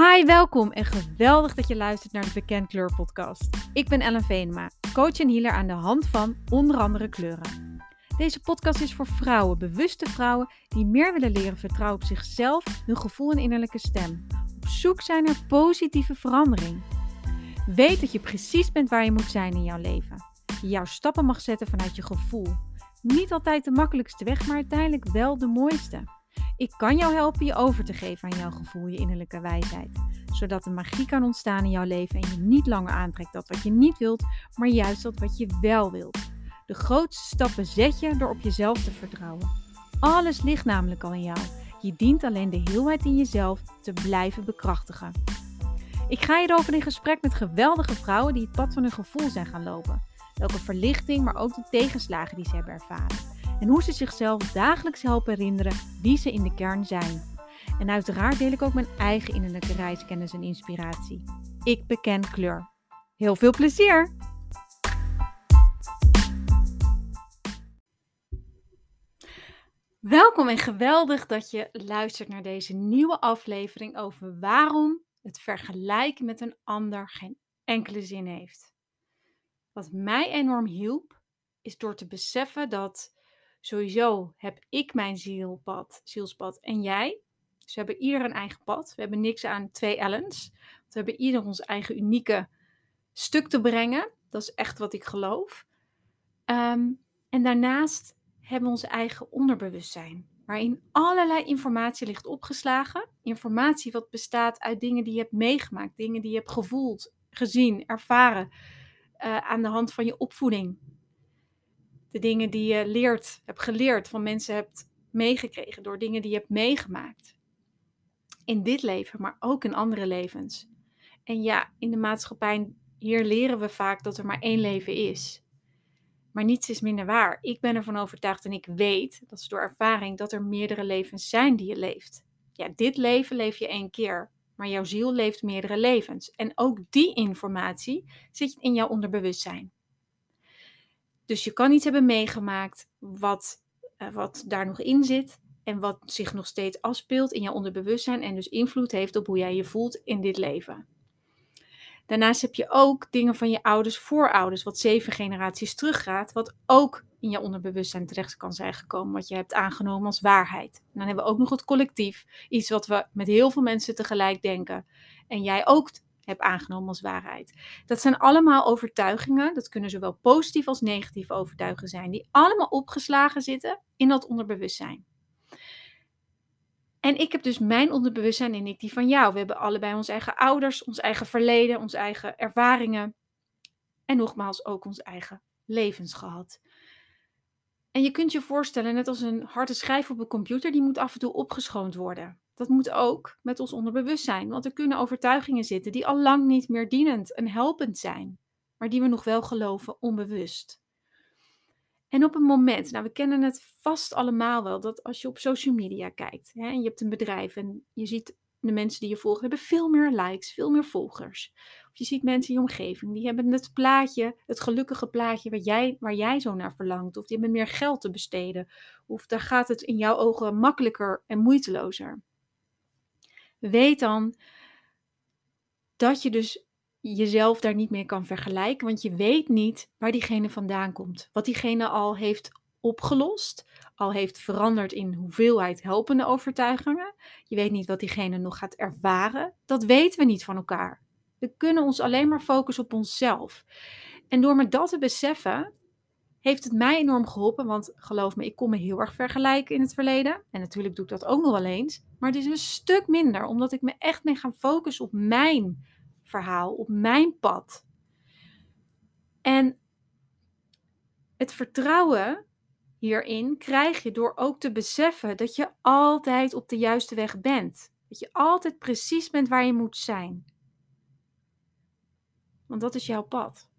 Hi, welkom en geweldig dat je luistert naar de Bekend Kleur podcast. Ik ben Ellen Venema, coach en healer aan de hand van onder andere kleuren. Deze podcast is voor vrouwen, bewuste vrouwen die meer willen leren vertrouwen op zichzelf, hun gevoel en innerlijke stem. Op zoek zijn naar positieve verandering. Weet dat je precies bent waar je moet zijn in jouw leven. Je jouw stappen mag zetten vanuit je gevoel. Niet altijd de makkelijkste weg, maar uiteindelijk wel de mooiste. Ik kan jou helpen je over te geven aan jouw gevoel, je innerlijke wijsheid. Zodat de magie kan ontstaan in jouw leven en je niet langer aantrekt dat wat je niet wilt, maar juist dat wat je wel wilt. De grootste stappen zet je door op jezelf te vertrouwen. Alles ligt namelijk al in jou. Je dient alleen de heelheid in jezelf te blijven bekrachtigen. Ik ga hierover in gesprek met geweldige vrouwen die het pad van hun gevoel zijn gaan lopen. Welke verlichting, maar ook de tegenslagen die ze hebben ervaren en hoe ze zichzelf dagelijks helpen herinneren wie ze in de kern zijn. En uiteraard deel ik ook mijn eigen innerlijke reiskennis en inspiratie. Ik beken kleur. Heel veel plezier! Welkom en geweldig dat je luistert naar deze nieuwe aflevering over waarom het vergelijken met een ander geen enkele zin heeft. Wat mij enorm hielp, is door te beseffen dat Sowieso heb ik mijn zielpad, zielspad en jij. Dus we hebben ieder een eigen pad. We hebben niks aan twee Ellens. We hebben ieder ons eigen unieke stuk te brengen. Dat is echt wat ik geloof. Ehm, en daarnaast hebben we ons eigen onderbewustzijn. Waarin allerlei informatie ligt opgeslagen. Informatie wat bestaat uit dingen die je hebt meegemaakt. Dingen die je hebt gevoeld, gezien, ervaren. Uh, aan de hand van je opvoeding de dingen die je leert, hebt geleerd, van mensen hebt meegekregen, door dingen die je hebt meegemaakt. In dit leven, maar ook in andere levens. En ja, in de maatschappij, hier leren we vaak dat er maar één leven is. Maar niets is minder waar. Ik ben ervan overtuigd en ik weet, dat is door ervaring, dat er meerdere levens zijn die je leeft. Ja, dit leven leef je één keer, maar jouw ziel leeft meerdere levens. En ook die informatie zit in jouw onderbewustzijn. Dus je kan iets hebben meegemaakt wat, uh, wat daar nog in zit en wat zich nog steeds afspeelt in je onderbewustzijn en dus invloed heeft op hoe jij je voelt in dit leven. Daarnaast heb je ook dingen van je ouders, voorouders, wat zeven generaties teruggaat, wat ook in je onderbewustzijn terecht kan zijn gekomen, wat je hebt aangenomen als waarheid. Dan hebben we ook nog het collectief, iets wat we met heel veel mensen tegelijk denken. En jij ook heb aangenomen als waarheid. Dat zijn allemaal overtuigingen, dat kunnen zowel positief als negatief overtuigingen zijn, die allemaal opgeslagen zitten in dat onderbewustzijn. En ik heb dus mijn onderbewustzijn en ik die van jou. We hebben allebei onze eigen ouders, ons eigen verleden, onze eigen ervaringen. En nogmaals ook ons eigen levens gehad. En je kunt je voorstellen, net als een harde schijf op een computer, die moet af en toe opgeschoond worden. Dat moet ook met ons onderbewustzijn, want er kunnen overtuigingen zitten die al lang niet meer dienend en helpend zijn, maar die we nog wel geloven onbewust. En op een moment, nou we kennen het vast allemaal wel, dat als je op social media kijkt hè, en je hebt een bedrijf en je ziet de mensen die je volgen hebben veel meer likes, veel meer volgers. Of je ziet mensen in je omgeving, die hebben het plaatje, het gelukkige plaatje waar jij, waar jij zo naar verlangt. Of die hebben meer geld te besteden. Of daar gaat het in jouw ogen makkelijker en moeitelozer weet dan dat je dus jezelf daar niet meer kan vergelijken, want je weet niet waar diegene vandaan komt. Wat diegene al heeft opgelost, al heeft veranderd in hoeveelheid helpende overtuigingen. Je weet niet wat diegene nog gaat ervaren. Dat weten we niet van elkaar. We kunnen ons alleen maar focussen op onszelf. En door me dat te beseffen, heeft het mij enorm geholpen. Want geloof me, ik kon me heel erg vergelijken in het verleden. En natuurlijk doe ik dat ook nog wel eens. Maar het is een stuk minder, omdat ik me echt mee ga focussen op mijn verhaal, op mijn pad. En het vertrouwen hierin krijg je door ook te beseffen dat je altijd op de juiste weg bent. Dat je altijd precies bent waar je moet zijn. Want dat is jouw pad.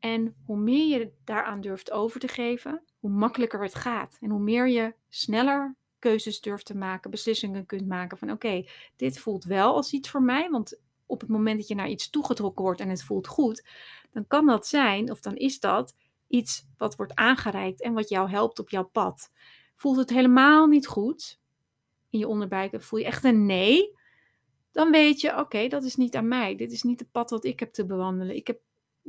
En hoe meer je daaraan durft over te geven, hoe makkelijker het gaat. En hoe meer je sneller keuzes durft te maken, beslissingen kunt maken van oké, dit voelt wel als iets voor mij. Want op het moment dat je naar iets toegetrokken wordt en het voelt goed, dan kan dat zijn, of dan is dat iets wat wordt aangereikt en wat jou helpt op jouw pad. Voelt het helemaal niet goed in je onderbuik voel je echt een nee, dan weet je, oké, dat is niet aan mij. Dit is niet het pad wat ik heb te bewandelen. Ik heb,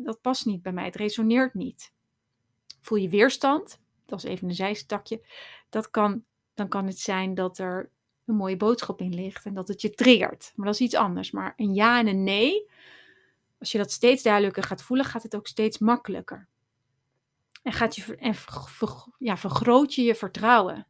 dat past niet bij mij. Het resoneert niet. Voel je weerstand? Dat is even een zijstakje. Dat kan, dan kan het zijn dat er een mooie boodschap in ligt en dat het je triggert. Maar dat is iets anders. Maar een ja en een nee, als je dat steeds duidelijker gaat voelen, gaat het ook steeds makkelijker. En, gaat je, ja, vergroot je je vertrouwen.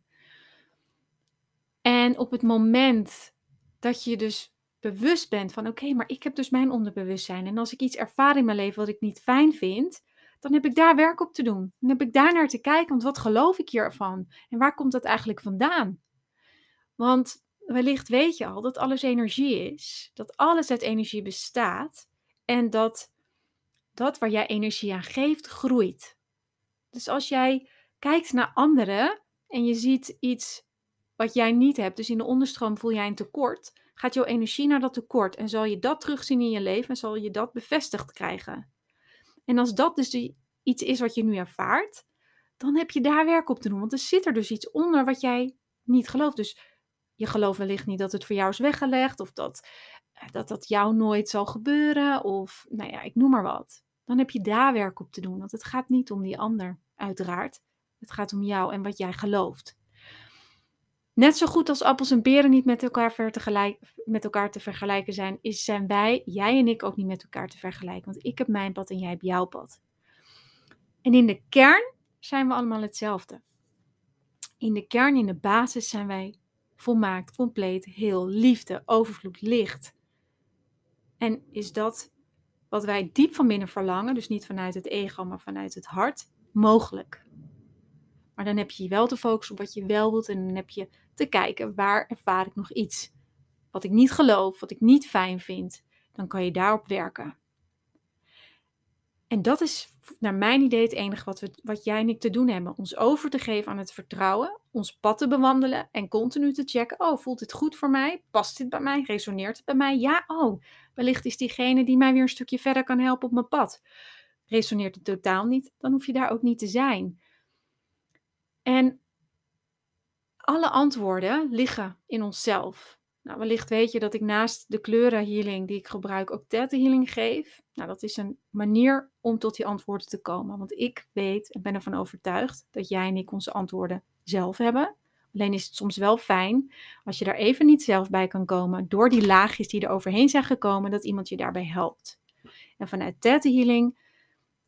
En op het moment dat je dus bewust bent van oké, maar ik heb dus mijn onderbewustzijn. En als ik iets ervaar in mijn leven wat ik niet fijn vind, dan heb ik daar werk op te doen. Dan heb ik daar naar te kijken, want wat geloof ik hiervan? En waar komt dat eigenlijk vandaan? Want wellicht weet je al dat alles energie is, dat alles uit energie bestaat en dat dat waar jij energie aan geeft, groeit. Dus als jij kijkt naar anderen en je ziet iets wat jij niet hebt, dus in de onderstroom voel jij een tekort, gaat jouw energie naar dat tekort en zal je dat terugzien in je leven en zal je dat bevestigd krijgen. En als dat dus iets is wat je nu ervaart, dan heb je daar werk op te doen, want er zit er dus iets onder wat jij niet gelooft. Dus je gelooft wellicht niet dat het voor jou is weggelegd of dat eh, dat, dat jou nooit zal gebeuren of nou ja, ik noem maar wat. Dan heb je daar werk op te doen, want het gaat niet om die ander, uiteraard. Het gaat om jou en wat jij gelooft. Net zo goed als appels en peren niet met elkaar, te met elkaar te vergelijken zijn, is, zijn wij, jij en ik, ook niet met elkaar te vergelijken. Want ik heb mijn pad en jij hebt jouw pad. En in de kern zijn we allemaal hetzelfde. In de kern, in de basis zijn wij volmaakt, compleet, heel, liefde, overvloed, licht. En is dat wat wij diep van binnen verlangen, dus niet vanuit het ego, maar vanuit het hart, mogelijk. Maar dan heb je wel te focussen op wat je wel wilt en dan heb je te kijken waar ervaar ik nog iets wat ik niet geloof, wat ik niet fijn vind. Dan kan je daarop werken. En dat is naar mijn idee het enige wat, we, wat jij en ik te doen hebben. Ons over te geven aan het vertrouwen, ons pad te bewandelen en continu te checken. Oh, voelt dit goed voor mij? Past dit bij mij? Resoneert het bij mij? Ja, oh, wellicht is diegene die mij weer een stukje verder kan helpen op mijn pad. Resoneert het totaal niet? Dan hoef je daar ook niet te zijn. En alle antwoorden liggen in onszelf. Nou, wellicht weet je dat ik naast de kleurenhealing die ik gebruik ook healing geef. Nou, dat is een manier om tot die antwoorden te komen. Want ik weet en ben ervan overtuigd dat jij en ik onze antwoorden zelf hebben. Alleen is het soms wel fijn als je daar even niet zelf bij kan komen door die laagjes die er overheen zijn gekomen, dat iemand je daarbij helpt. En vanuit Theta Healing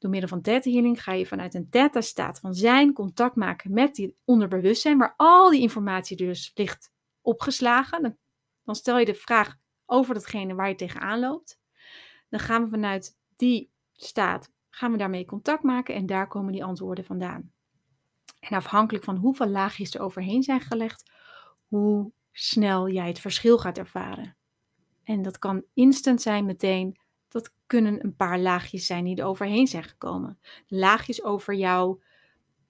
door middel van theta healing ga je vanuit een theta staat van zijn contact maken met die onderbewustzijn, waar al die informatie dus ligt opgeslagen. Dan, dan stel je de vraag over datgene waar je tegenaan loopt. Dan gaan we vanuit die staat, gaan we daarmee contact maken en daar komen die antwoorden vandaan. En afhankelijk van hoeveel laagjes er overheen zijn gelegd, hoe snel jij het verschil gaat ervaren. En dat kan instant zijn meteen, dat kunnen een paar laagjes zijn die er overheen zijn gekomen. Laagjes over jou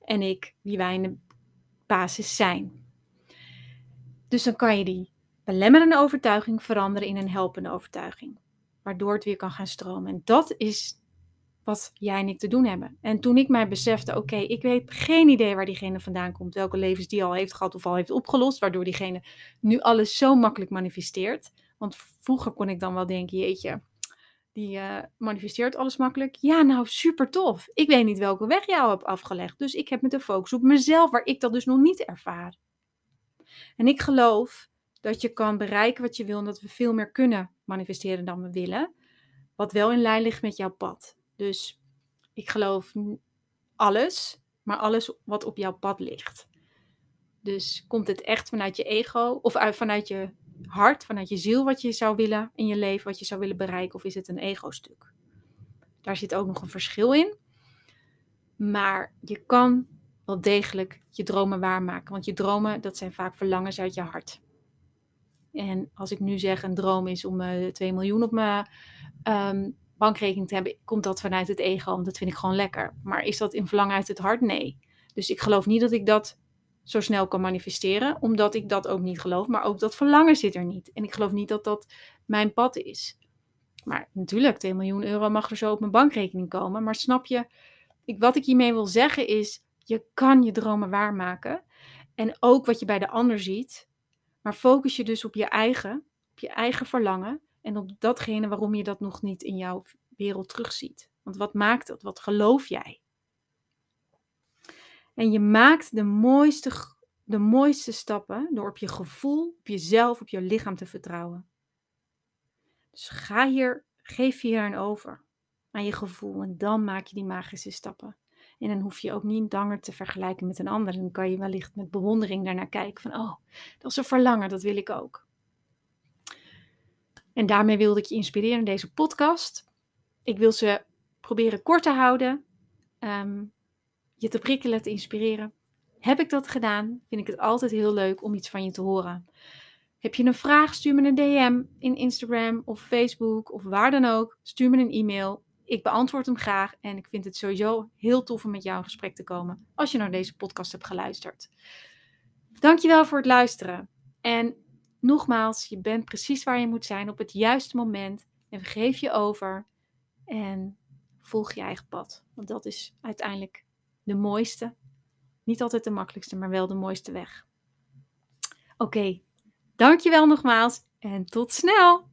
en ik, wie wij in de basis zijn. Dus dan kan je die belemmerende overtuiging veranderen in een helpende overtuiging. Waardoor het weer kan gaan stromen. En dat is wat jij en ik te doen hebben. En toen ik mij besefte, oké, ik weet geen idee waar diegene vandaan komt, welke levens die al heeft gehad of al heeft opgelost, waardoor diegene nu alles zo makkelijk manifesteert. Want vroeger kon ik dan wel denken, jeetje, die uh, manifesteert alles makkelijk. Ja, nou super tof. Ik weet niet welke weg jou hebt afgelegd. Dus ik heb met de focus op mezelf, waar ik dat dus nog niet ervaar. En ik geloof dat je kan bereiken wat je wil en dat we veel meer kunnen manifesteren dan we willen. Wat wel in lijn ligt met jouw pad. Dus ik geloof alles, maar alles wat op jouw pad ligt. Dus komt het echt vanuit je ego of uit, vanuit je hart, vanuit je ziel wat je zou willen in je leven, wat je zou willen bereiken, of is het een ego-stuk? Daar zit ook nog een verschil in. Maar je kan wel degelijk je dromen waarmaken, want je dromen, dat zijn vaak verlangens uit je hart. En als ik nu zeg een droom is om uh, eh, 2 miljoen op mijn ehm, bankrekening te hebben, komt dat vanuit het ego, want dat vind ik gewoon lekker. Maar is dat in verlangen uit het hart? Nee. Dus ik geloof niet dat ik dat zo snel kan manifesteren, omdat ik dat ook niet geloof. Maar ook dat verlangen zit er niet. En ik geloof niet dat dat mijn pad is. Maar natuurlijk, 2 miljoen euro mag er zo op mijn bankrekening komen. Maar snap je, ik, wat ik hiermee wil zeggen is, je kan je dromen waarmaken. En ook wat je bij de ander ziet. Maar focus je dus op je eigen, op je eigen verlangen en op datgene waarom je dat nog niet in jouw wereld terugziet. Want wat maakt dat? Wat geloof jij? En je maakt de mooiste, de mooiste stappen door op je gevoel, op jezelf, op je lichaam te vertrouwen. Dus ga hier, geef hier aan over aan je gevoel en dan maak je die magische stappen. En dan hoef je ook niet langer te vergelijken met een ander. Dan kan je wellicht met bewondering daarnaar kijken van, oh, dat is een verlangen, dat wil ik ook. En daarmee wilde ik je inspireren in deze podcast. Ik wil ze proberen kort te houden, ehm, je te prikkelen, te inspireren. Heb ik dat gedaan? Vind ik het altijd heel leuk om iets van je te horen. Heb je een vraag? Stuur me een DM in Instagram of Facebook of waar dan ook. Stuur me een e-mail. Ik beantwoord hem graag en ik vind het sowieso heel tof om met jou in gesprek te komen als je naar deze podcast hebt geluisterd. Dankjewel voor het luisteren. En nogmaals, je bent precies waar je moet zijn op het juiste moment en geef je over en volg je eigen pad. Want dat is uiteindelijk de mooiste, niet altijd de makkelijkste, maar wel de mooiste weg. Oké, dankjewel nogmaals en tot snel!